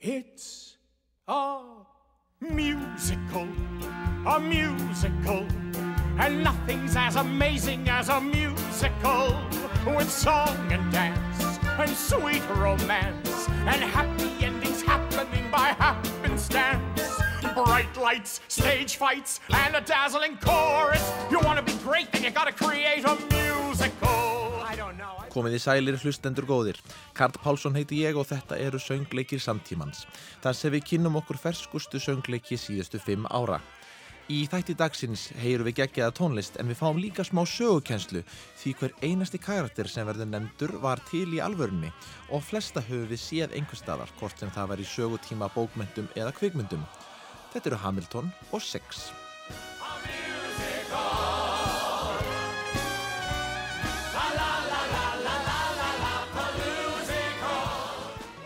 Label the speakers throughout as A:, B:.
A: It's a musical, a musical, and nothing's as amazing as a musical with song and dance and sweet romance and happy endings happening by happenstance. Bright lights, stage fights, and a dazzling chorus. You want to be great, then you gotta create a musical.
B: Komið í sælir hlustendur góðir. Karl Pálsson heiti ég og þetta eru söngleikir samtímans. Þar sem við kynnum okkur ferskustu söngleiki síðustu fimm ára. Í þætti dagsins heyru við geggiða tónlist en við fáum líka smá sögukenslu því hver einasti karakter sem verður nefndur var til í alvörunni og flesta höfum við séð einhver staðar hvort sem það var í sögutíma bókmyndum eða kvikmyndum. Þetta eru Hamilton og Six.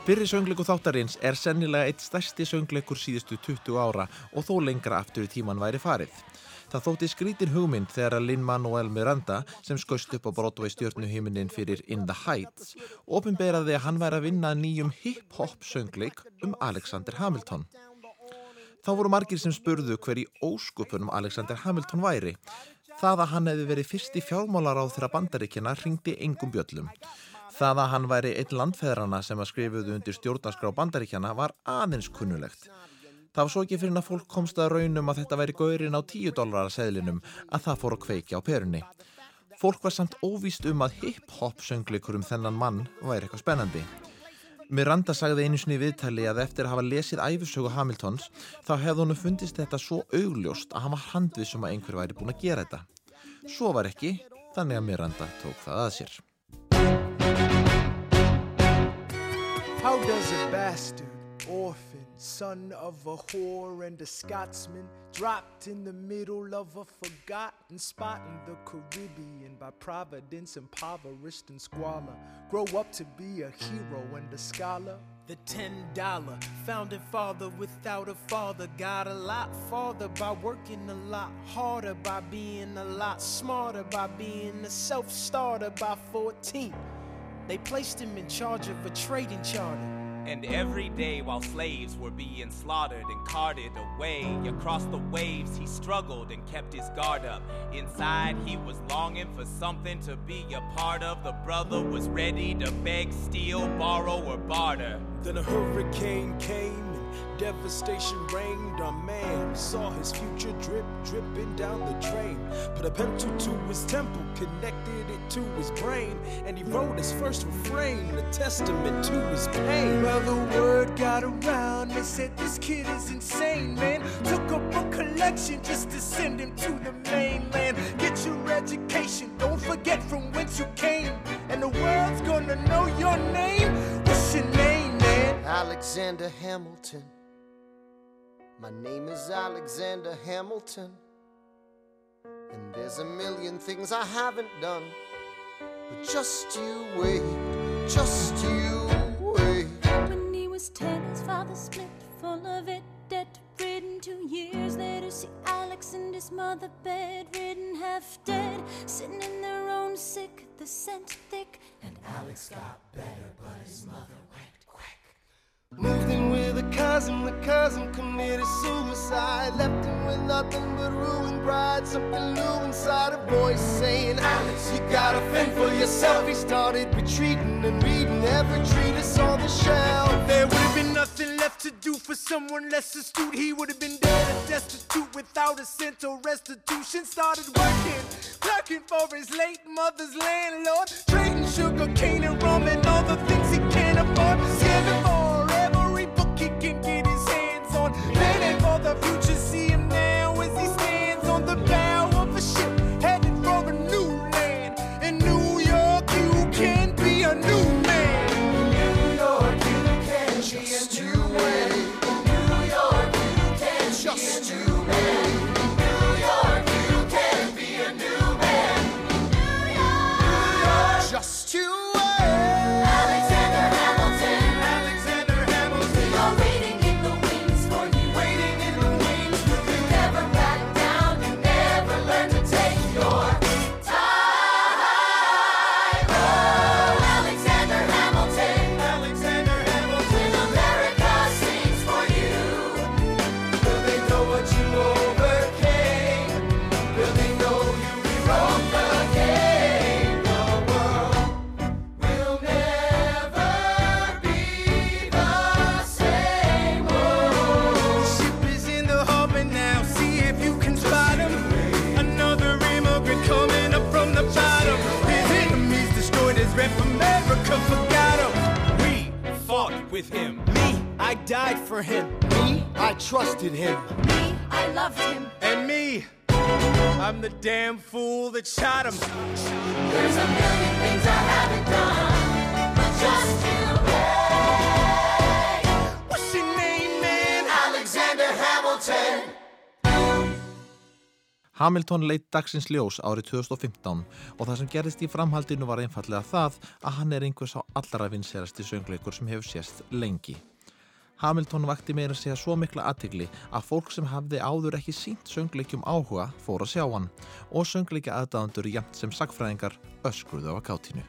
B: Fyrri söngleiku þáttarins er sennilega eitt stærsti söngleikur síðustu 20 ára og þó lengra aftur í tíman væri farið. Það þótti skrítin hugmynd þegar að Lin-Manuel Miranda sem skauðst upp á Broadway stjórnuhiminin fyrir In the Heights ofinberaði að hann væri að vinna nýjum hip-hop söngleik um Alexander Hamilton. Þá voru margir sem spurðu hver í óskupunum Alexander Hamilton væri. Það að hann hefði verið fyrsti fjármálar á þeirra bandaríkjana ringdi engum bjöllum. Það að hann væri einn landfeðrana sem að skrifuðu undir stjórnarskrá bandaríkjana var aðeins kunnulegt. Það var svo ekki fyrir að fólk komst að raunum að þetta væri gaurin á 10 dólarar seðlinum að það fór að kveikja á perunni. Fólk var samt óvíst um að hip-hop söngleikur um þennan mann væri eitthvað spennandi. Miranda sagði einu sinni í viðtali að eftir að hafa lesið æfisögu Hamiltons þá hefði honum fundist þetta svo augljóst að hann var handvisum að einhver væri búin að gera þetta. Svo var ekki, þannig að Miranda tók það að sér.
C: How does a bastard, orphan, son of a whore and a Scotsman, dropped in the middle of a forgotten spot in the Caribbean by providence, impoverished and squalor, grow up to be a hero and a scholar? The ten dollar founding father without a father got a lot farther by working a lot harder, by being a lot smarter, by being a self starter by 14. They placed him in charge of a trading charter.
D: And every day while slaves were being slaughtered and carted away across the waves, he struggled and kept his guard up. Inside, he was longing for something to be a part of. The brother was ready to beg, steal, borrow, or barter.
C: Then a hurricane came and devastation reigned. on man saw his future drip, dripping down the drain. Put a pencil to his temple, connected it to his brain, and he wrote his first refrain, a testament to his pain. Well, the word got around, they said this kid is insane, man. Took up a collection just to send him to the mainland. Get your education, don't forget from whence you came, and the world's gonna know your name. What's your name, man?
E: Alexander Hamilton. My name is Alexander Hamilton. And there's a million things I haven't done. But just you wait, just you wait.
F: When he was ten, his father split, full of it, debt ridden. Two years later, see Alex and his mother bedridden, half dead, sitting in their own sick, the scent thick. And Alex got better, but his mother went.
E: Moved in with a cousin, the cousin committed suicide. Left him with nothing but ruined pride. Something new inside a voice saying, Alex, you gotta fend for yourself. He started retreating and reading every treatise on the shelf.
C: There would have been nothing left to do for someone less astute. He would have been dead and destitute without a cent or restitution. Started working, clerking for his late mother's landlord. Trading sugar cane and rum and all the things the future,
G: Hamilton
B: leitt dagsins ljós árið 2015 og það sem gerðist í framhaldinu var einfallega það að hann er einhvers á allra vinsérasti söngleikur sem hefur sést lengi. Hamilton vakti meira að segja svo mikla aðtigli að fólk sem hafði áður ekki sínt söngleikjum áhuga fór að sjá hann og söngleikja aðdáðandur jæmt sem sagfræðingar öskruðu á kátinu.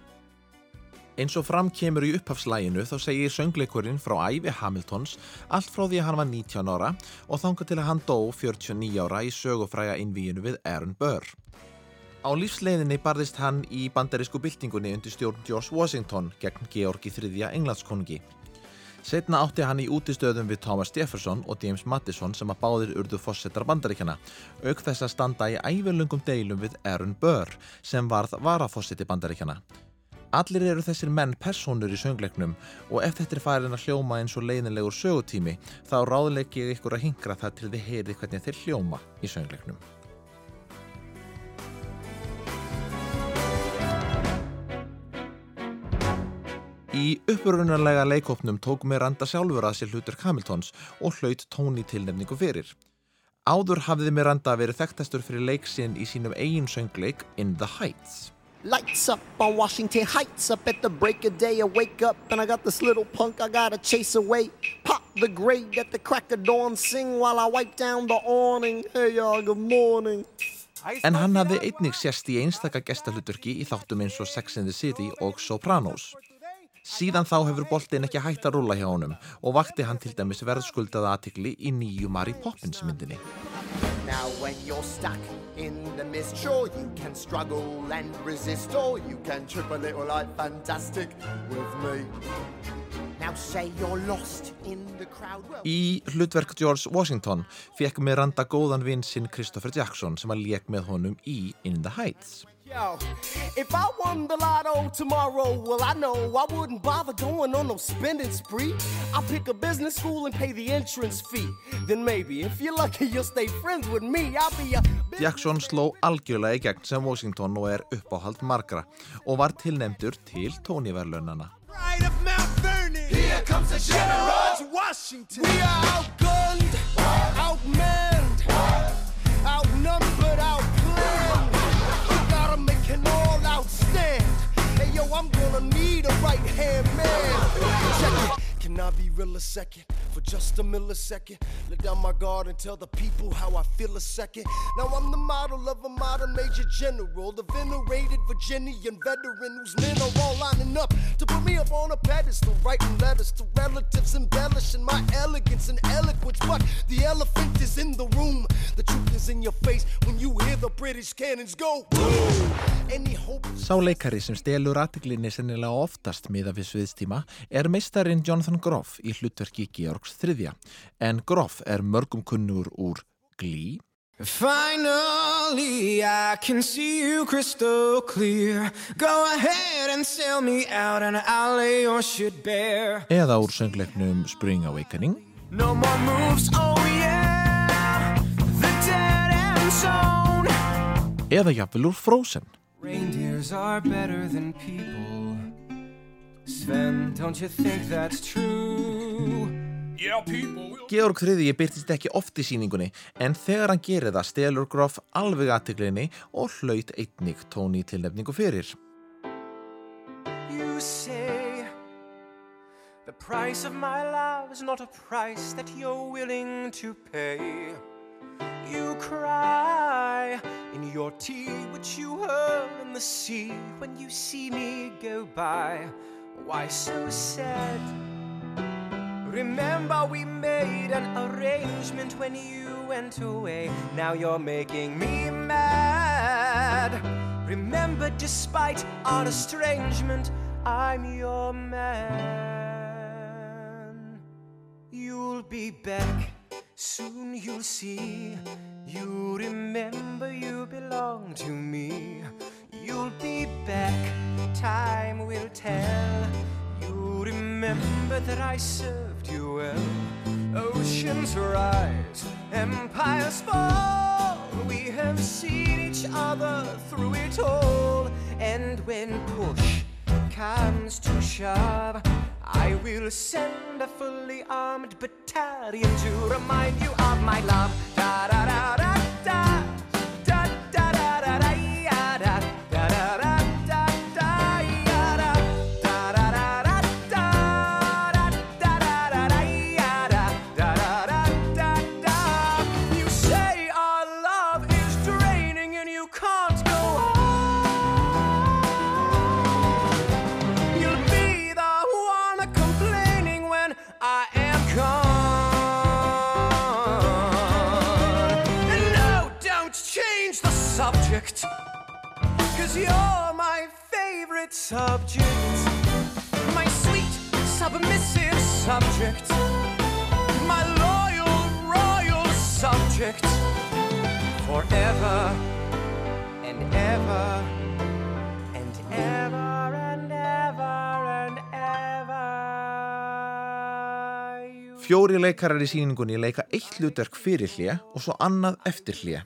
B: Eins og fram kemur í upphafslæginu þá segir söngleikurinn frá æfi Hamiltons allt frá því að hann var 19 ára og þanga til að hann dó 49 ára í sögufræga innvíinu við Aaron Burr. Á lífsleiðinni barðist hann í bandarísku byltingunni undir stjórn George Washington gegn Georgi III. Englandskonungi. Setna átti hann í útistöðum við Thomas Jefferson og James Madison sem að báðir urðu fossettar bandaríkjana, auk þess að standa í ævilungum deilum við Aaron Burr sem varð varafossetti bandaríkjana. Allir eru þessir menn personur í söngleiknum og ef þetta er farin að hljóma eins og leiðinlegur sögutími þá ráðleik ég ykkur að hingra það til þið heyri hvernig þeir hljóma í söngleiknum. Í upprunarlega leikopnum tók Miranda sjálfur að sér hlutur Hamiltons og hlaut tóni tilnefningu fyrir. Áður hafði Miranda verið þekktastur fyrir leiksinn í sínum eigin söngleik In the Heights.
G: Lights up on Washington Heights up at the break of day. I wake up and I got this little punk I gotta chase away. Pop the grade at the crack of dawn, sing while I wipe down the awning. Hey y'all, good morning.
B: En hann hafði einnig sérst í einstaka gestahlutverki í þáttum eins og Sex and the City og Sopranos. Síðan þá hefur boltin ekki hægt að rúla hjá honum og vakti hann til dæmis verðskuldaða aðtikli í nýju Mary Poppins myndinni.
G: Now when you're stuck in the mist, sure you can struggle and resist, or you can trip a little like fantastic with me. Now say you're lost in the crowd. Well,
B: Í hlutverk George Washington fekk Miranda góðan vinn sinn Christopher Jackson sem að lék með honum í In the Heights.
G: Yo, if I won the lotto tomorrow, well, I know I wouldn't bother going on no spending spree. I'll pick a business school and pay the entrance fee. Then maybe, if you're lucky, you'll stay friends with me. I'll be a
B: Jackson sló algjörlega í gegn sem Washington og er uppáhald margra og var tilnefndur til tóniverlunana.
E: Pride of Mount Vernon. Here comes the George Washington. We are outgunned, outmanned, yo, I'm gonna need a right-hand man. Check it. Can I be real a second? For just a millisecond, let down my guard and tell the people how I feel a second. Now I'm the model of a modern major general, the venerated Virginian veteran whose men are all lining up to put me up on a pedestal, writing letters to relatives, embellishing my elegance and eloquence. But the elephant is in the room, the truth is in your face when you hear the British cannons go. Boom! Any hope
B: Sá leikari sem stelur aðtiklinni sennilega oftast miða við sviðstíma er meistarinn Jonathan Groff í hlutverki Georgs þriðja. En Groff er mörgum kunnur úr Glee,
C: Finally, I can see you crystal clear. Go ahead and sell me out, and I'll lay your shit bare.
B: eða úr söngleiknum Spring Awakening,
C: No more moves, oh yeah. The dead end zone.
B: eða jafnvel úr Frozen.
C: Reindeers are better than people. Sven, don't you think that's true?
B: Georg þriðji byrtist ekki oft í síningunni en þegar hann gerir það stelur Groff alveg aðtiklinni og hlaut einnig tóni tilnefningu fyrir.
C: You say the price of my love is not a price that you're willing to pay. You cry in your tea, which you hurl in the sea when you see me go by. Why so sad? Remember, we made an arrangement when you went away. Now you're making me mad. Remember, despite our estrangement, I'm your man. You'll be back, soon you'll see. You remember you belong to me. You'll be remember that I served you well. Oceans rise, empires fall. We have seen each other through it all. And when push comes to shove, I will send a fully armed battalion to remind you of my love. Da da da da. Forever and ever and ever and ever and ever. You
B: Fjóri leikarar í síningunni leika eitt hlutverk fyrir hlje og svo annað eftir hlje.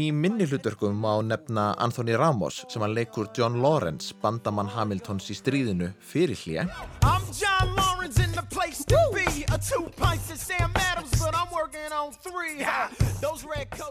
B: Í minni hlutverkum má nefna Anthony Ramos sem hann leikur John Lawrence, bandamann Hamiltons í stríðinu fyrir hlje.
A: I'm John Lawrence in the place to be. A two pints of Sam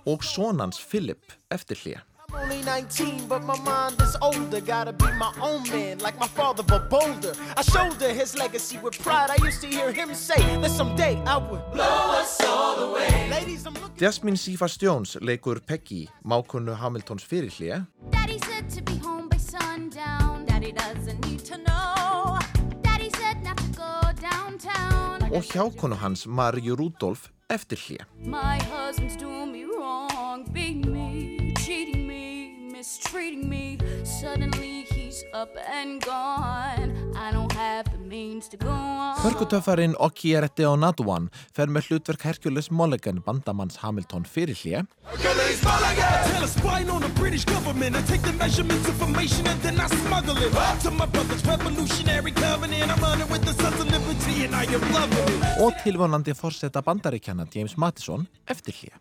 B: Og sonans Philip eftir hlje.
A: I'm only 19, but my mind is older. Gotta be my own man, like my father, but bolder. I shoulder his legacy with pride. I used to hear him say that someday I would blow us all away. Ladies, I'm looking.
B: Jasmine Sifas Jones leikur Peggy, mákunnu Hamiltons fyrir hlje.
F: Daddy said to be home by sundown. Daddy doesn't need to know. Daddy said not to go downtown.
B: og hjákonu hans Marju Rudolf eftir hlje.
F: My husband's doing me wrong, beating me, cheating me, mistreating me. Suddenly he's up and gone. I don't have the means to go on.
B: Hörkutöffarinn Okierete Onaduan fer með hlutverk Hercules Mulligan bandamanns Hamilton fyrir hlje
H: Tell a spying on the British government. I take the measurements, information, and then I smuggle it to my brother's revolutionary covenant. I'm running with the sons of liberty, and I am loving it.
B: og tilvonandi forseta bandaríkjana James Madison eftir hlje.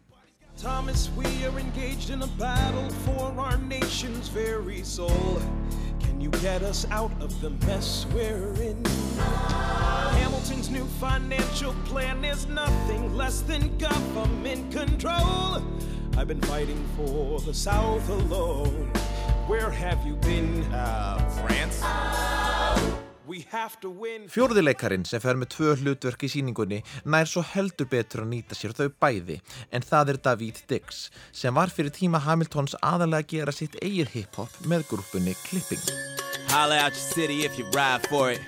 H: Thomas, we are engaged in a battle for our nation's very soul. Can you get us out of the mess we're in? Hamilton's new financial plan is nothing less than government control. I've been fighting for the South alone. Where have you been?
D: Uh, France?
B: Fjórðileikarin sem fer með tvö hlutverk í síningunni nær svo heldur betur að nýta sér þau bæði en það er David Dix sem var fyrir tíma Hamiltons aðalega að gera sitt eigið hip-hop með grúpunni Clipping.
D: Holla out your city if you ride for it.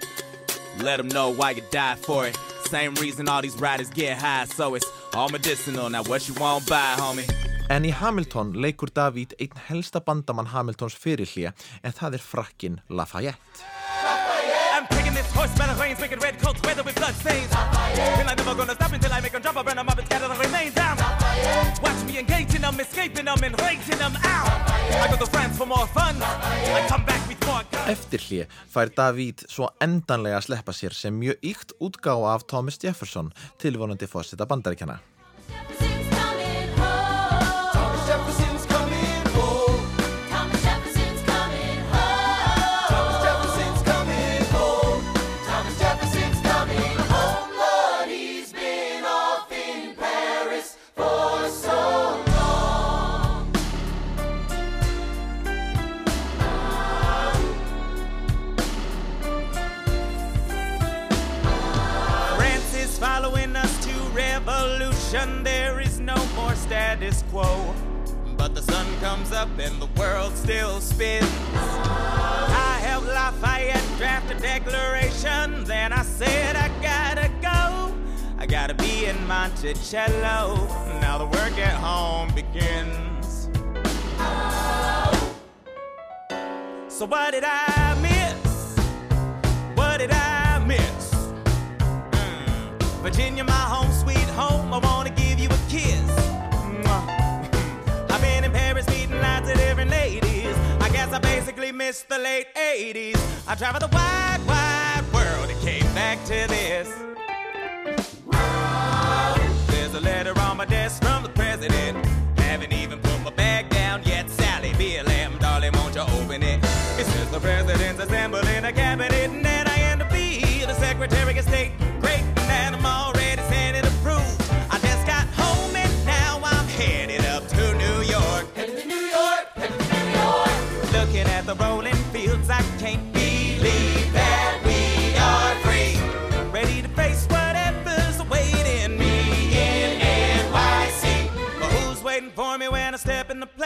D: Let them know why you died for it. Same reason all these riders get high, so it's all medicinal. Now what you won't buy, homie?
B: En í Hamilton leikur David einn helsta bandamann Hamiltons fyrir hlje en það er frakkin Lafayette.
D: Taking this horse by the reins, making red coats weather with blood stains. And I'm never gonna stop until I make them drop, I burn them up and scatter the remains down. Watch me engaging them, escaping them, and raging them out. I go to France for more fun. I come back with more guns.
B: Eftir hlje fær David svo endanlega að sleppa sér sem mjög ykt útgáfa af Thomas Jefferson tilvonandi fórseta bandaríkjana.
D: Quo. But the sun comes up and the world still spins. I helped Lafayette draft a declaration. Then I said, I gotta go. I gotta be in Monticello. Now the work at home begins. So, what did I miss? What did I miss? Mm. Virginia, my home, sweet home. I wanna give you a kiss. guess I basically missed the late 80s. I traveled the wide, wide world and came back to this. There's a letter on my desk from the president. Haven't even put my bag down yet. Sally, be a lamb, darling, won't you open it? It says the president's assembling again.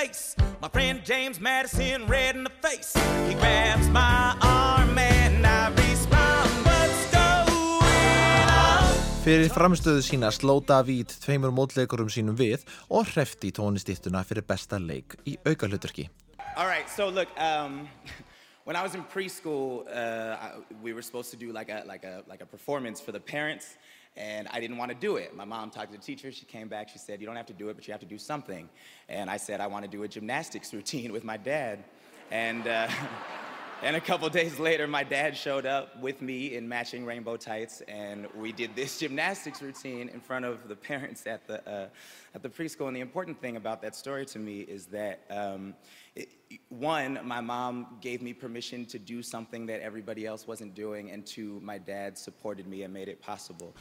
D: Place. My friend James Madison, red in the face. He grabs my arm and I respond, what's going on?
B: Fyrir framistöðu sína sló Davíð tveimur mótleikurum sínum við og hrefti tónistittuna fyrir besta leik í aukalhuturki.
I: All right, so look, um, when I was in preschool, uh, I, we were supposed to do like a, like, a, like a performance for the parents, and I didn't want to do it. My mom talked to the teacher, she came back, she said, You don't have to do it, but you have to do something. And I said, I want to do a gymnastics routine with my dad. And, uh, and a couple days later, my dad showed up with me in matching rainbow tights, and we did this gymnastics routine in front of the parents at the, uh, at the preschool. And the important thing about that story to me is that, um, it, one, my mom gave me permission to do something that everybody else wasn't doing, and two, my dad supported me and made it possible.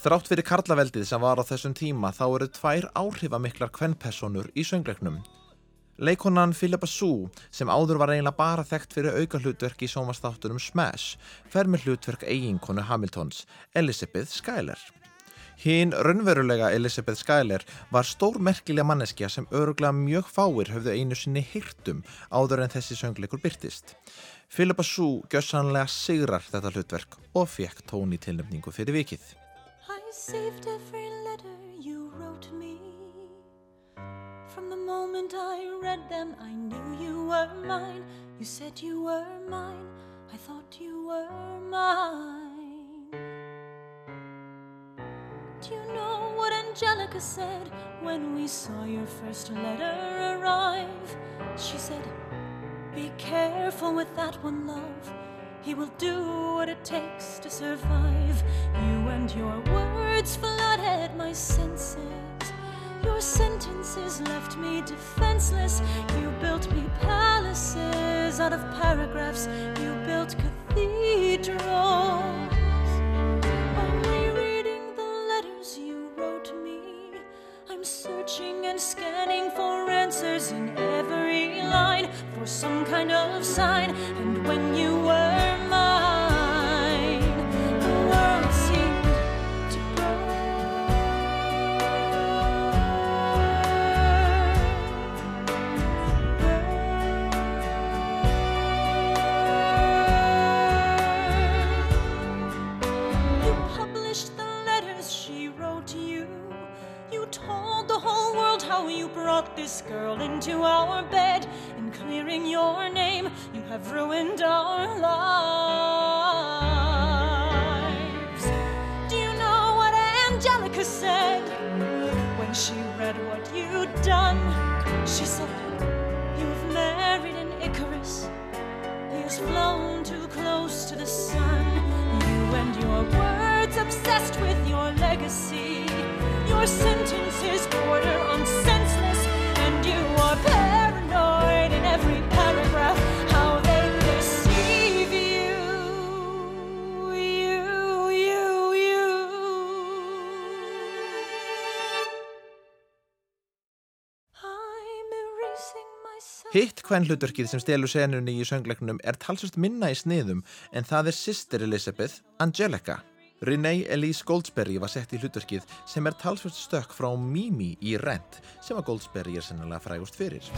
B: Þrátt fyrir karlaveldið sem var á þessum tíma þá eru tvær áhrifamiklar kvennpersonur í söngleiknum. Leikonan Philippa Sue, sem áður var eiginlega bara þekkt fyrir auka hlutverk í sómastáttunum Smash, fer með hlutverk eiginkonu Hamiltons, Elizabeth Schuyler. Hinn raunverulega Elizabeth Schuyler var stór merkilega manneskja sem öruglega mjög fáir höfðu einu sinni hirtum áður en þessi söngleikur byrtist. Philippa Sue gjössanlega sigrar þetta hlutverk og fekk tóni tilnefningu fyrir vikið.
F: I saved every letter you wrote me. Moment I read them, I knew you were mine. You said you were mine. I thought you were mine. Do you know what Angelica said when we saw your first letter arrive? She said, Be careful with that one, love. He will do what it takes to survive. You and your words flooded my senses. Your sentences left me defenseless. You built me palaces out of paragraphs. You built cathedrals. I'm rereading the letters you wrote me. I'm searching and scanning for answers in every line for some kind of sign. And when you girl into our bed. In clearing your name, you have ruined our lives. Do you know what Angelica said when she read what you'd done? She said, You've married an Icarus. He's flown too close to the sun. You and your words obsessed with your legacy. Your sentences border on senseless,
B: Hitt kvennhlutverkið sem stelur senunni í söngleiknum er talsvist minna í sniðum en það er sýstir Elizabeth, Angelica. Renee Elise Goldsberry var sett í hlutverkið sem er talsvist stökk frá Mimi í Rent sem að Goldsberry er sennilega frægust fyrir.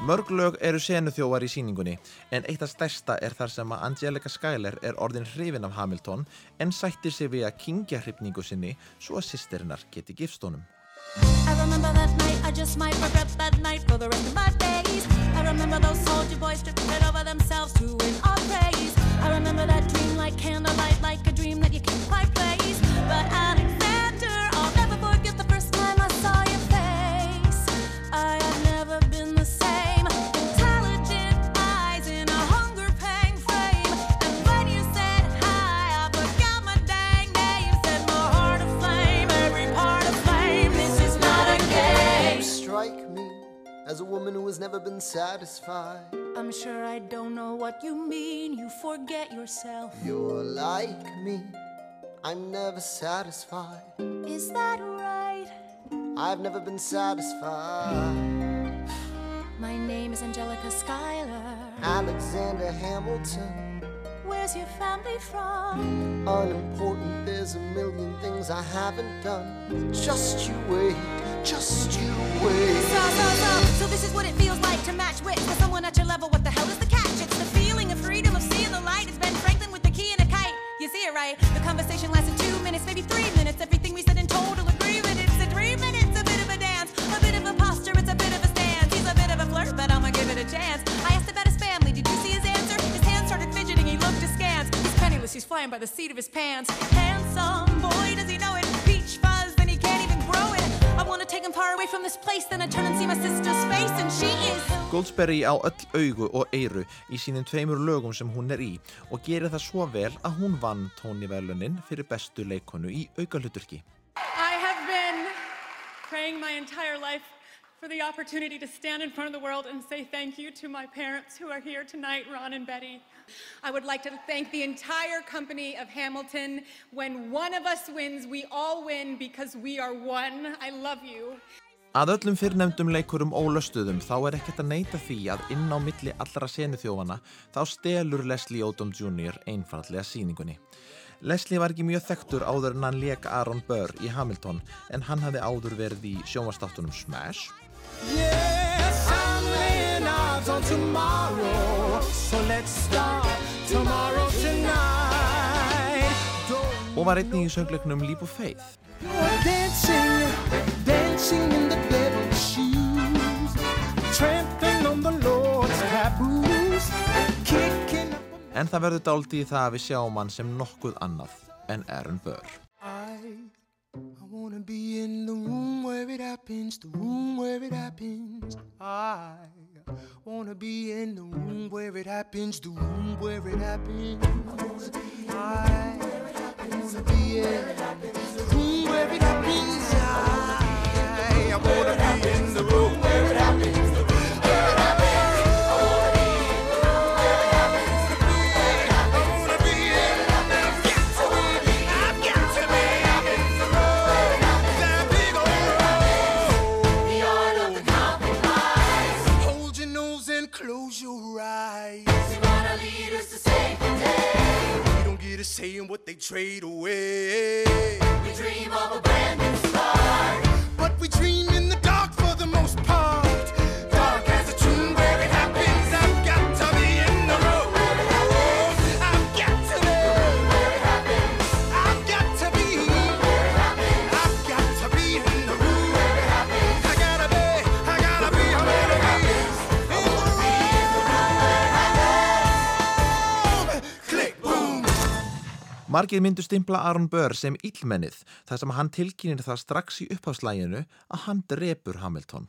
B: Mörg lög eru senuþjóar í síningunni en eitt af stærsta er þar sem að Angelica Schuyler er orðin hrifin af Hamilton en sættir sig við að kingja hrifningu sinni svo að sýstirinnar geti gifst honum.
F: I remember that I. I. I dream like candlelight, like a dream that you can't quite place. But Alexander,
G: strike me as a woman who has never been satisfied.
F: I'm sure I don't know what you mean. You forget yourself.
G: You're like me, I'm never satisfied.
F: Is that right?
G: I've never been satisfied.
F: My name is Angelica Schuyler.
G: Alexander Hamilton.
F: Where's your family from?
G: Unimportant, there's a million things I haven't done. Just you wait, just you wait.
F: So, so, so, so this is what it feels like to match wits with someone at your level. What the hell is the catch? It's the feeling of freedom of seeing the light. It's Ben Franklin with the key and a kite. You see it right? The conversation lasted two minutes, maybe three minutes. Everything we said in total agreement. It's a three minutes, a bit of a dance, a bit of a posture, it's a bit of a stance. He's a bit of a flirt, but I'ma give it a chance. I asked about his family. Did you see his answer? His hands started fidgeting. He looked askance. He's penniless. He's flying by the seat of his pants. Handsome boy,
B: Goldsberry á öll augu og eyru í sínum tveimur lögum sem hún er í og gerir það svo vel að hún vann tóniverlunin fyrir bestu leikonu í aukaluturki.
J: I have been praying my entire life for the opportunity to stand in front of the world and say thank you to my parents who are here tonight, Ron and Betty. I would like to thank the entire company of Hamilton. When one of us wins, we all win because we are one. I love you.
B: Að öllum fyrrnefndum leikurum ólöstuðum þá er ekkert að neyta því að inn á milli allra senuþjófana þá stelur Leslie Odom Jr. einfallega síningunni. Leslie var ekki mjög þekktur áður en hann leik Aaron Burr í Hamilton en hann hafði áður verið í sjónvastáttunum Smash
K: I'm odds on tomorrow. So let's start tomorrow tonight.
B: Og var einnig í söngleiknum Leap of Faith.
K: You're dancing, dancing in the devil's shoes, trampling on the Lord's taboos, kicking up.
B: En það verður dálítið í það að við sjáum hann sem nokkuð annað en Aaron Burr.
C: I, I wanna be in the room where it happens, the room where it happens. I wanna be in the room where it happens, the room where it happens. I wanna be in the room where it happens. I, wanna be in the room where it happens. and what they trade away. We dream of
B: Margir myndu stimpla Aaron Burr sem illmennið þar sem hann tilkynir það strax í uppháslæginu að hann drepur Hamilton.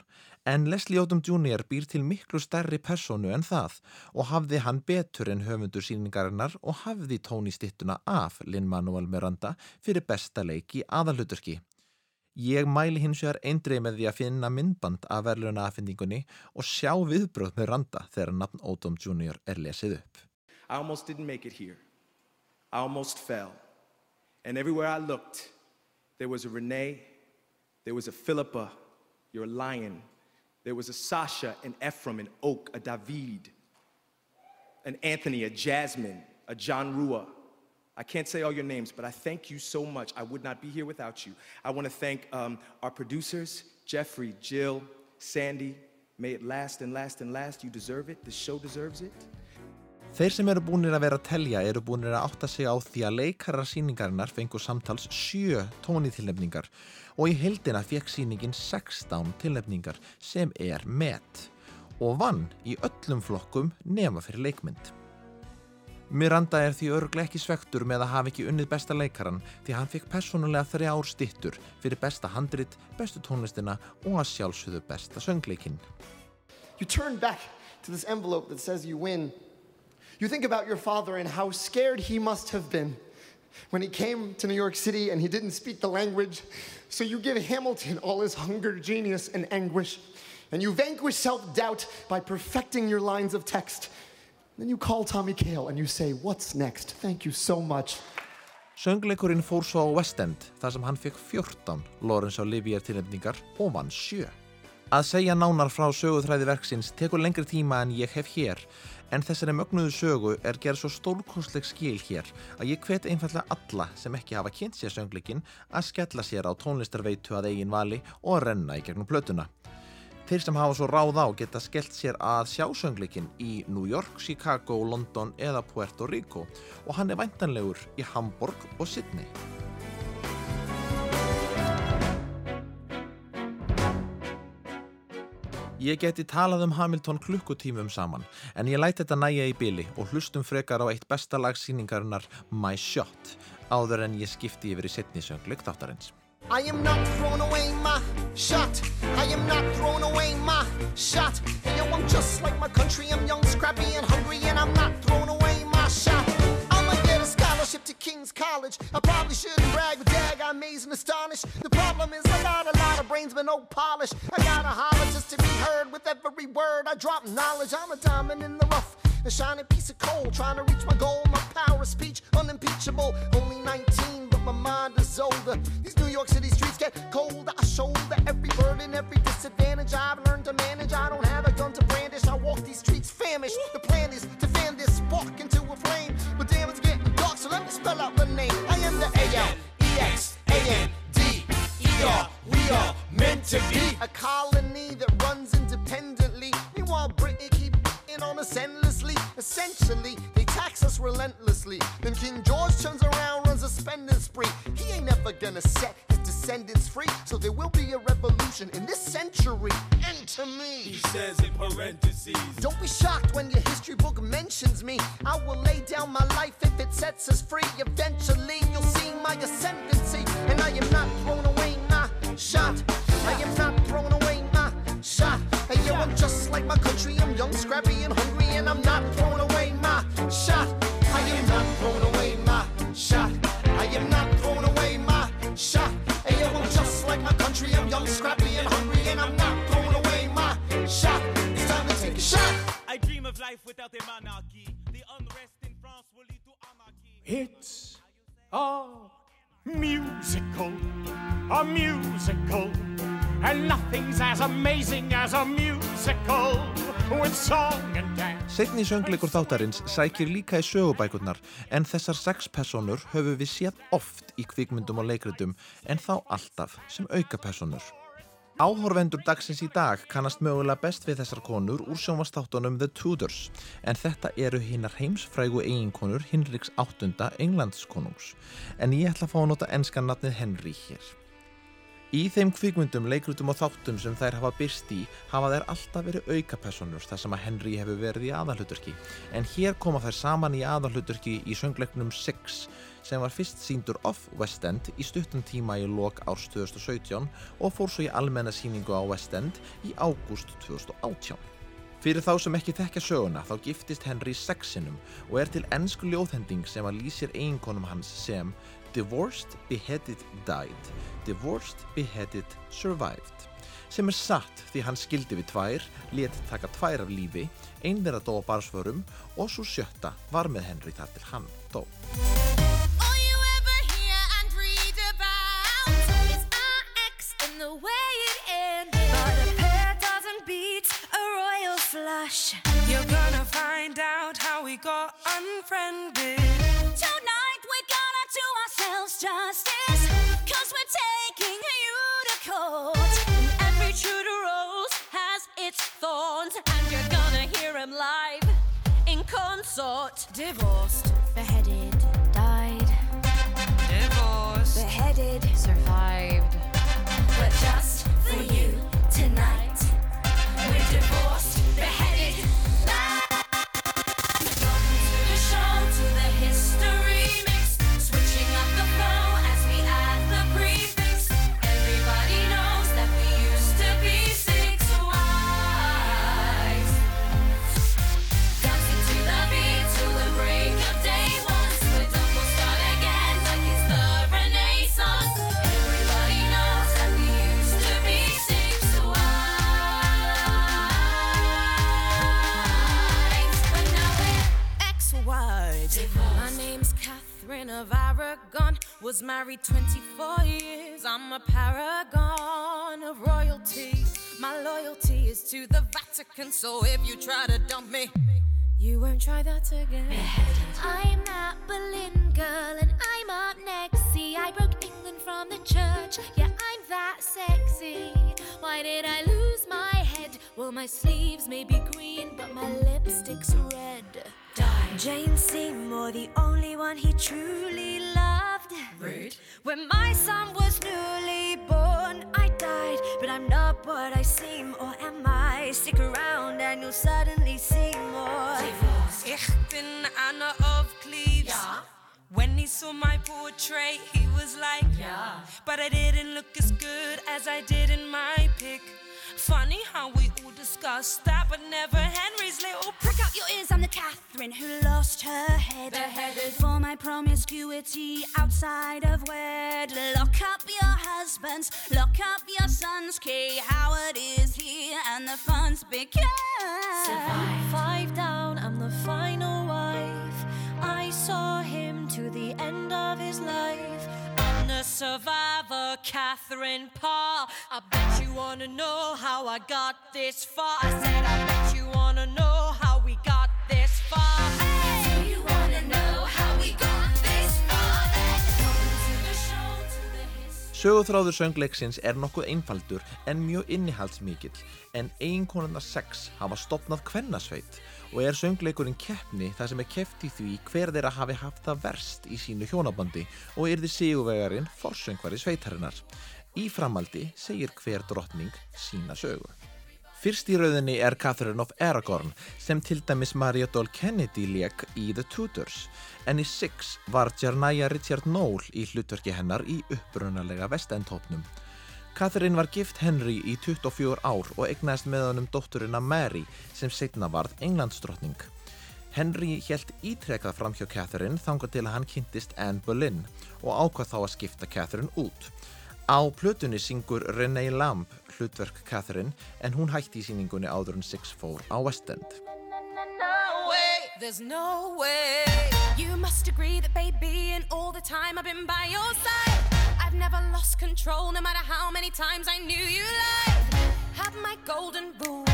B: En Leslie Odom Jr. býr til miklu stærri personu en það og hafði hann betur en höfundur síningarinnar og hafði tóni stittuna af Lin-Manuel Miranda fyrir besta leik í aðalhuturki. Ég mæli hins vegar eindreið með því að finna myndband af verðluna aðfendingunni og sjá viðbröð Miranda þegar nafn Odom Jr. er lesið upp.
L: I almost didn't make it here. I almost fell. And everywhere I looked, there was a Renee, there was a Philippa, you're a lion. There was a Sasha, an Ephraim, an Oak, a David, an Anthony, a Jasmine, a John Rua. I can't say all your names, but I thank you so much. I would not be here without you. I want to thank um, our producers, Jeffrey, Jill, Sandy. May it last and last and last. You deserve it. The show deserves it.
B: Þeir sem eru búinir að vera að telja eru búinir að átta sig á því að leikarar síningarinnar fengu samtals sjö tónitilnefningar og í heldina fekk síningin 16 tilnefningar sem er met og vann í öllum flokkum nema fyrir leikmynd. Miranda er því örglega ekki svektur með að hafa ekki unnið besta leikaran því hann fekk persónulega þrjár stittur fyrir besta handrit, bestu tónlistina og að sjálfsögðu besta söngleikinn.
G: You turn back to this envelope that says you win. You think about your father and how scared he must have been when he came to New York City and he didn't speak the language. So you give Hamilton all his hunger, genius, and anguish. And you vanquish self doubt by perfecting your lines of text. Then you call Tommy Kail and you say, What's next? Thank you so much.
B: Söngleikurinn fór svo á West End þar sem hann fekk 14 Lawrence Olivier tilnefningar og vann 7. Að segja nánar frá söguþræði verksins tekur lengri tíma en ég hef hér en þessari mögnuðu sögu er gerð svo stórkostleg skil hér að ég hvet einfallega alla sem ekki hafa kynnt sér söngleikin að skella sér á tónlistarveitu að eigin vali og renna í gegnum plötuna. Þeir sem hafa svo ráð á geta skellt sér að sjá söngleikin í New York, Chicago, London eða Puerto Rico og hann er væntanlegur í Hamburg og Sydney. Ég geti talað um Hamilton klukkutímum saman en ég læti þetta næja í byli og hlustum frekar á eitt besta lagsýningarinnar My Shot áður en ég skipti yfir í setni söngleik þáttarins.
G: I am not throwing away my shot. I am not throwing away my shot. Hey, yo, I'm just like my country. I'm young, scrappy, and hungry, and I'm not throwing away my shot. I'ma get a scholarship to King's College. I probably shouldn't brag, but dag, and astonished. The problem is I got a lot of brains, but no polish. I gotta holler just to be heard with every word. I drop knowledge. I'm a diamond in the rough. A shining piece of coal, trying to reach my goal. My power of speech, unimpeachable. Only 19, but my mind is older. These New York City streets get colder. I shoulder every burden, every disadvantage I've learned to manage. I don't have a gun to brandish. I walk these streets famished. The plan is E R. We are meant to be a colony that runs independently. Meanwhile, Britain keep in on us endlessly. Essentially, they tax us relentlessly. Then King George turns around, runs a spending spree. He ain't never gonna set his descendants free. So there will be a revolution in this century. Enter me.
M: He says in parentheses.
G: Don't be shocked when your history book mentions me. I will lay down my life if it sets us free. Eventually, you'll see my ascendancy. And I am not throwing away shot. I am not throwing away my shot. Hey, yo, I'm just like my country. I'm young, scrappy, and hungry, and I'm not throwing away my shot. I am not throwing away my shot. I am not throwing away my shot. Hey, yo, I'm just like my country. I'm young, scrappy, and hungry, and I'm not throwing away my shot. It's time to take a shot.
M: I dream of life without a monarchy. The unrest in France will lead to anarchy.
A: It's a oh. Musical, a musical, and nothing's as amazing as a musical with song and dance.
B: Setni söngleikur þáttarins sækir líka í sögubækurnar en þessar sex personur höfum við séð oft í kvikmyndum og leikritum en þá alltaf sem auka personur. Áhorvendur dagsins í dag kannast mögulega best við þessar konur úr sjónvastáttunum The Tudors. En þetta eru hinnar heimsfrægu eiginkonur Hinriks áttunda Englandskonungs. En ég ætla að fá að nota enskan nafnið Henry hér. Í þeim kvikmyndum, leikrutum og þáttum sem þær hafa byrst í hafa þær alltaf verið aukapersonur þar sem að Henry hefur verið í aðalhuturki en hér koma þær saman í aðalhuturki í söngleiknum Six sem var fyrst síndur off West End í stuttum tíma í lok árs 2017 og fór svo í almenna síningu á West End í ágúst 2018. Fyrir þá sem ekki þekkja söguna þá giftist Henry sexinum og er til ennsku ljóðhending sem að lýsir eiginkonum hans sem Divorced, Beheaded, Died, Divorced, Beheaded, Survived sem er satt því hann skildi við tvær, let taka tvær af lífi, einn þeirra dó á barsförum og svo sjötta var með Henry þar til hann dó.
F: divorce. The
N: Vatican, so if you try to dump me, you won't try that again.
O: I'm that Berlin girl and I'm up next. See, I broke England from the church. Yeah, I'm that sexy. Why did I lose my head? Well, my sleeves may be green, but my lipstick's red. Die. Jane Seymour, the only one he truly loved.
N: Rude.
O: When my son was newly born, I died, but I'm not what I seem, or am I? Stick around and you'll suddenly see more.
N: Ich bin Anna of Cleves. When he saw my portrait, he was like,
O: Yeah.
N: But I didn't look as good as I did in my pic. Funny how we all discussed that, but never Henry's little
O: Prick out your ears, I'm the Catherine who lost her head.
N: Beheaded.
O: For my promiscuity outside of wed. Lock up your husbands, lock up your sons. Kay Howard is here and the fun's begun.
N: Survive.
O: Five down, I'm the final wife. I saw him to the end of his life.
N: I'm the survivor, Catherine Parr. I bet you wanna know how I got this far. I said, I bet you wanna know how we got this far.
O: Do you wanna know how we got this far? Then welcome to the show, to the history.
B: Sögúþráður söngleiksins er nokkuð einfaldur en mjög innihaldsmikill en eiginkonuna 6 hafa stopnað kvennasveit og er söngleikurinn keppni þar sem er keppt í því hver þeirra hafi haft það verst í sínu hjónabandi og yrði sigurvegarinn forsöngvari sveitarinnar. Í framaldi segir hver drottning sína sögu. Fyrst í rauðinni er Catherine of Aragorn sem til dæmis Maria Doll Kennedy lék í The Tudors en í Six var Jarnaya Richard Knoll í hlutverki hennar í upprunalega vestendhópnum. Catherine var gift Henry í 24 ár og egnaðist með honum dótturina Mary sem setna varð Englandsdrottning. Henry helt ítrekað fram hjá Catherine þangað til að hann kynntist Anne Boleyn og ákvað þá að skipta Catherine út. Á plötunni syngur Renee Lamb hlutverk Catherine en hún hætti í síningunni áður en Six fór á West End.
N: There's no way. You must agree that, baby, in all the time I've been by your side, I've never lost control, no matter how many times I knew you lied. Have my golden rule,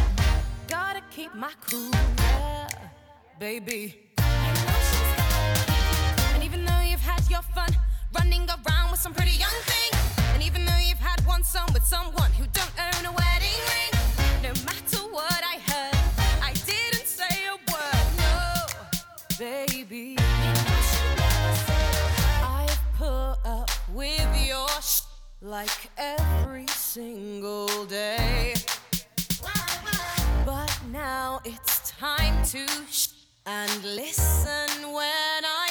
N: gotta keep my cool, yeah, baby. And even though you've had your fun running around with some pretty young thing, and even though you've had one son with someone who don't own a wedding ring, no matter what I heard, I didn't say a word, no, baby. Like every single day. But now it's time to sh- and listen when I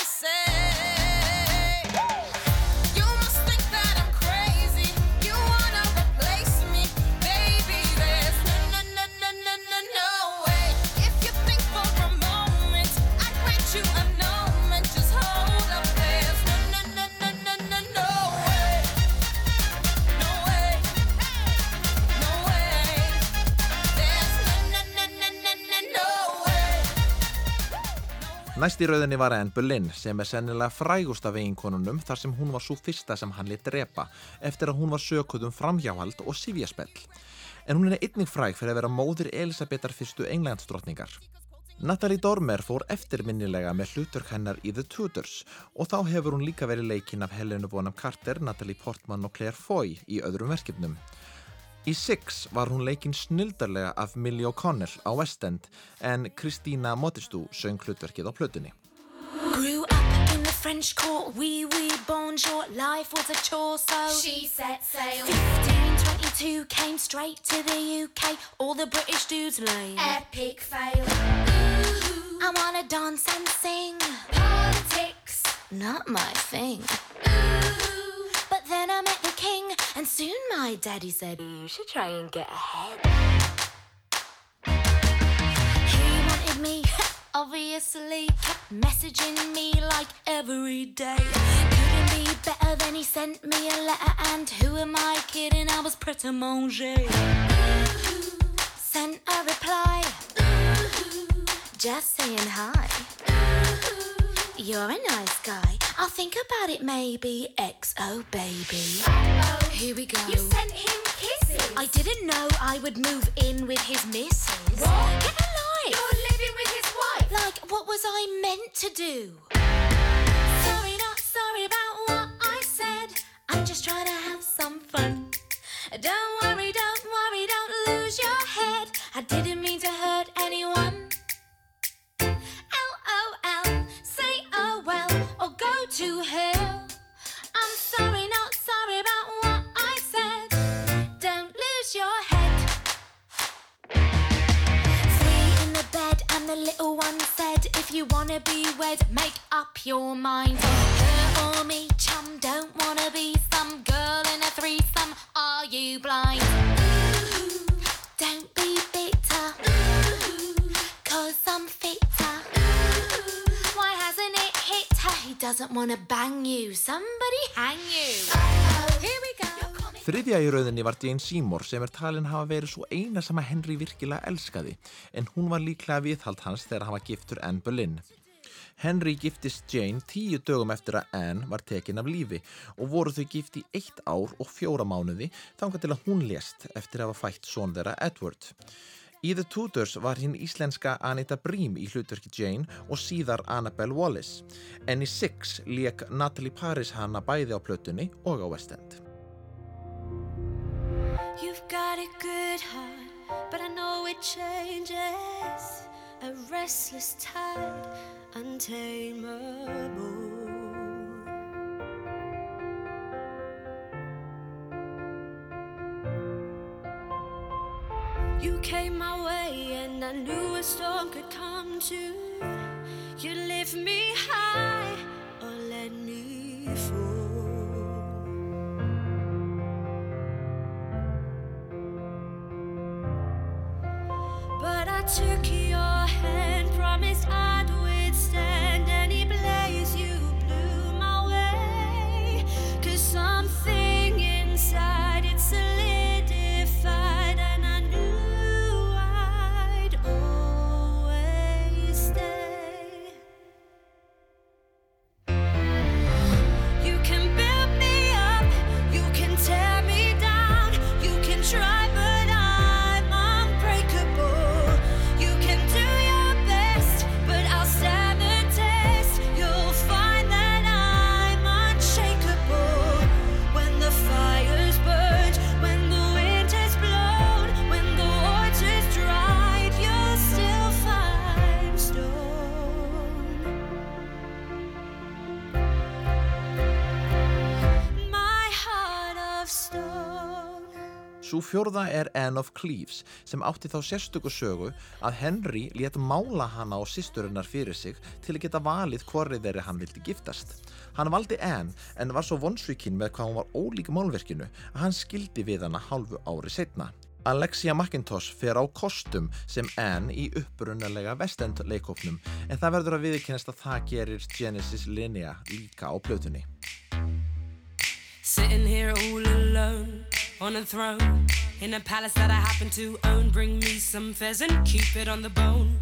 B: Næst í rauðinni var Anne Boleyn sem er sennilega frægust af eiginkonunum þar sem hún var svo fyrsta sem hann lit drepa eftir að hún var sökuð um framhjáhald og sifjaspell. En hún er einnig fræg fyrir að vera móðir Elisabetar fyrstu englandsdrottningar. Natalie Dormer fór eftirminnilega með hlutverk hennar í The Tudors og þá hefur hún líka verið leikinn af Helenu Bonham Carter, Natalie Portman og Claire Foy í öðrum verkefnum. Í Six var hún leikinn snildarlega af Millie O'Connell á West End en Christina Modestou söng hlutverkið á plötunni.
O: Grew up in the French court, wee wee bonjour, life was a chore, so
N: She set sail.
O: 1522 came straight to the UK, all the British dudes lame.
N: Epic fail.
O: I wanna dance and sing,
N: Politics.
O: not my thing. But king, and soon my daddy said, You should try and get ahead. He wanted me, obviously, kept messaging me like every day. Couldn't be better than he sent me a letter, and who am I kidding? I was pret a manger. Sent a reply, just saying hi. You're a nice guy. I'll think about it maybe. XO baby. Here we go.
N: You sent him kisses.
O: I
N: didn't know I would move in with his missus.
P: What?
N: Get a life.
P: You're living with his wife?
N: Like, what was I meant to do? Sorry, not sorry about what I said. I'm just trying to have some fun. Don't worry, don't worry, don't lose your head. I didn't mean to hurt anyone. To hell. I'm sorry, not sorry about what I said. Don't lose your head. Three in the bed, and the little one said, If you wanna be wed, make up your mind. Her or me, chum, don't wanna be some girl in a threesome. Are you blind? Ooh, He doesn't wanna bang you. Somebody hang you. Here we go.
B: Þriðja í rauðinni var Jane Seymour sem er talin hafa verið svo eina sem að Henry virkilega elskaði en hún var líklega viðhald hans þegar hann var giftur Anne Boleyn. Henry giftist Jane tíu dögum eftir að Anne var tekin af lífi og voru þau gift í eitt ár og fjóra mánuði þangað til að hún lést eftir að hafa fætt són þeirra Edward. Í The Tudors var hinn íslenska Anita Brím í hlutverki Jane og síðar Annabelle Wallis en í Six leik Natalie Paris hana bæði á plötunni og á West End.
N: You've got a good heart, but I know it changes. A restless tide, untamable. You came my way, and I knew a storm could come too. You lift me high or let me fall. But I took your hand, promised I'd
B: Sú fjórða er Anne of Cleves sem átti þá sérstöku sögu að Henry létt mála hana og systurinnar fyrir sig til að geta valið hvorrið þeirri hann vildi giftast. Hann valdi Anne en var svo vonsvíkin með hvað hún var ólík málverkinu að hann skildi við hana hálfu ári setna. Alexia McIntosh fer á kostum sem Anne í upprunalega West-End leikofnum en það verður að viðkennast að það gerir Genesis Linnea líka á plötunni.
Q: Sitting here all alone on a throne in a palace that I happen to own. Bring me some pheasant, keep it on the bone.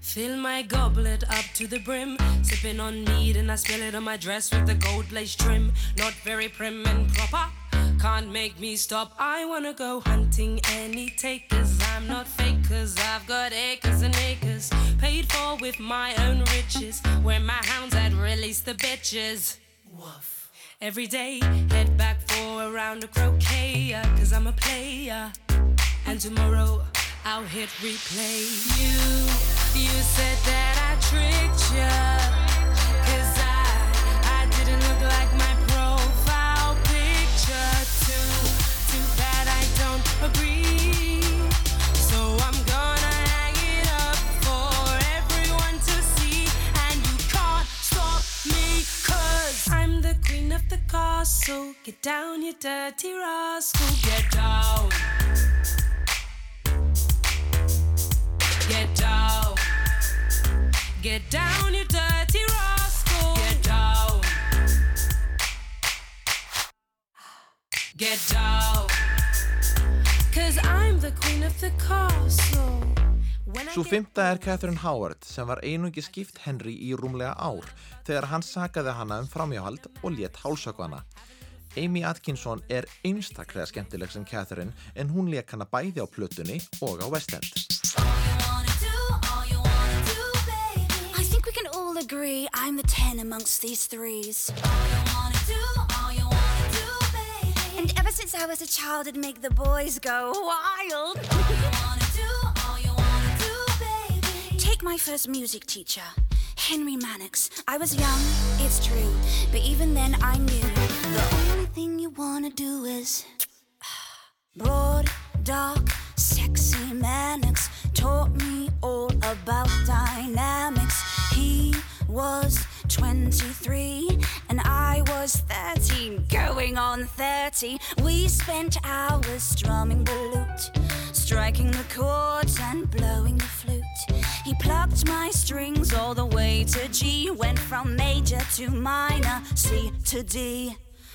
Q: Fill my goblet up to the brim, sipping on mead, and I spill it on my dress with the gold lace trim. Not very prim and proper, can't make me stop. I wanna go hunting any takers. I'm not fake, cause I've got acres and acres, paid for with my own riches. Where my hounds had released the bitches. Woof. Every day, head back for a round of croquet, uh, cause I'm a player. And tomorrow, I'll hit replay. You, you said that I tricked ya. Get down, you dirty rascal. Get down. Get down. Get down, you dirty rascal. Get down. Get down. Cause I'm the queen of the castle.
B: Svo fymta er Catherine Howard sem var einungi skipt Henry í rúmlega ár þegar hann sakaði hana um framjáhald og létt hálsökvana. Amy Atkinson er einstaklega skemmtileg sem Catherine en hún leik hana bæði á plötunni og á West End.
R: I think we can all agree I'm the ten amongst these threes. And ever since I was a child, it'd make the boys go wild. Take my first music teacher, Henry Mannix. I was young, it's true, but even then I knew the only thing you wanna do is broad, dark, sexy Mannix taught me all about dynamics. He was 23 and I was 13, going on 30. We spent hours strumming the lute, striking the chords and blowing the flute. He plucked my strings all the way to G, went from major to minor, C to D.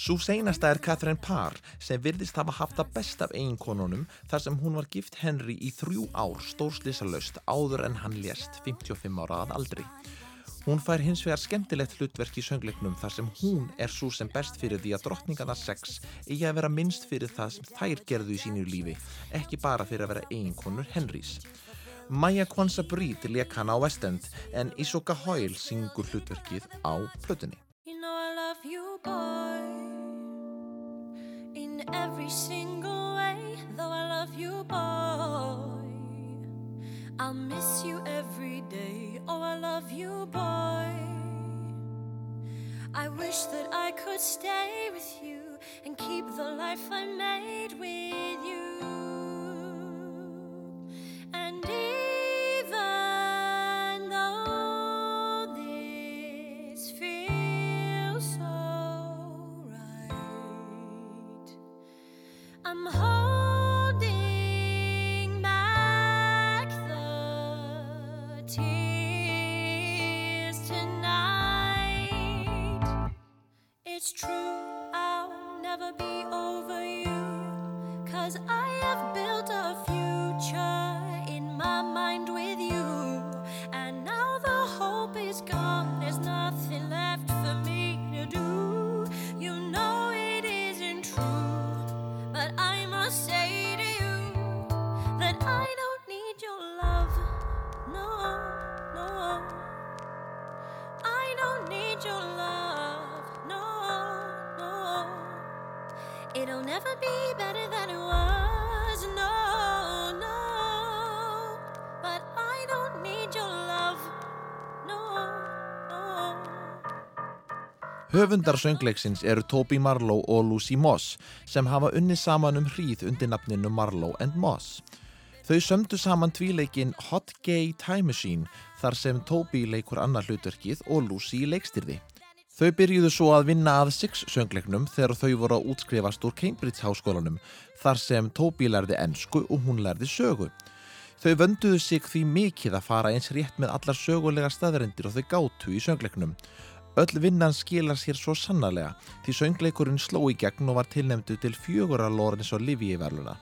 B: Sú seinasta er Catherine Parr sem virðist hafa haft það best af eiginkonunum þar sem hún var gift Henry í þrjú ár stórslisalöst áður en hann lést 55 ára að aldri. Hún fær hins vegar skemmtilegt hlutverk í söngleiknum þar sem hún er svo sem best fyrir því að drottningarna sex eigi að vera minnst fyrir það sem þær gerðu í sínu lífi, ekki bara fyrir að vera eiginkonur Henrys. Maya Kwanza Breed leik hana á West End en Isoka Hoyle syngur hlutverkið á plötunni.
N: You know every single way, though I love you, boy. I'll miss you every day. Oh, I love you, boy. I wish that I could stay with you and keep the life I made with you. And never be better than it was. No, no. But I don't need your love. No, no.
B: Höfundar söngleiksins eru Toby Marlowe og Lucy Moss sem hafa unnið saman um hríð undir nafninu Marlowe and Moss. Þau sömdu saman tvíleikin Hot Gay Time Machine þar sem Toby leikur annar hlutverkið og Lucy leikstyrði. Þau byrjuðu svo að vinna að Six söngleiknum þegar þau voru að útskrifast úr Cambridge háskólanum þar sem Toby lærði ensku og hún lærði sögu. Þau vönduðu sig því mikið að fara eins rétt með allar sögulega staðarendir og þau gátu í söngleiknum. Öll vinnan skilar sér svo sannarlega því söngleikurinn sló í gegn og var tilnefndu til fjögura Lawrence Olivier verluna.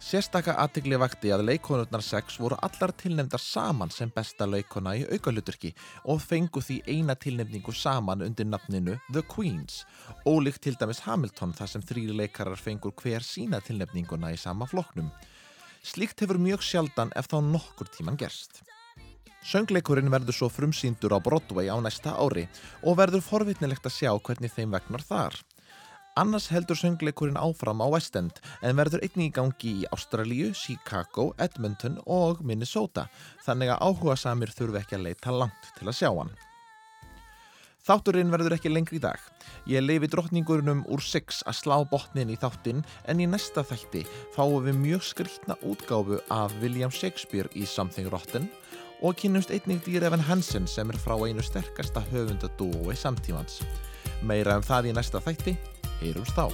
B: Sérstaka aðtegli vakti að leikonurnar 6 voru allar tilnefndar saman sem besta leikona í aukaluturki og fengu því eina tilnefningu saman undir nafninu The Queens, ólíkt til dæmis Hamilton þar sem þrýri leikarar fengur hver sína tilnefninguna í sama flokknum. Slíkt hefur mjög sjaldan ef þá nokkur tíman gerst. Söngleikurinn verður svo frumsýndur á Broadway á næsta ári og verður forvitnilegt að sjá hvernig þeim vegnar þar. Annars heldur söngleikurinn áfram á West End en verður einnig í gangi í Ástralíu, Chicago, Edmonton og Minnesota þannig að áhuga samir þurfi ekki að leita langt til að sjá hann. Þátturinn verður ekki lengri í dag. Ég leifi drottningurinnum úr 6 að slá botnin í þáttinn en í næsta þætti fáum við mjög skriktna útgáfu af William Shakespeare í Something Rotten og kynnumst einnig Dýr Evan Hansen sem er frá einu sterkasta höfundadúi samtímans. Meira um það í næsta þætti, heyrums þá.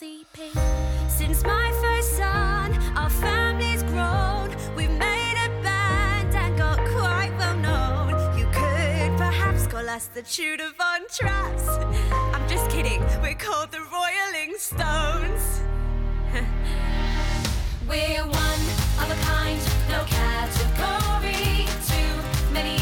O: sleeping.
S: Since my first son, our family's grown. We've made a band and got quite well known. You could perhaps call us the Tudor Von Trapps. I'm just kidding, we're called the Royaling Stones.
N: we're one of a kind, no category, too many.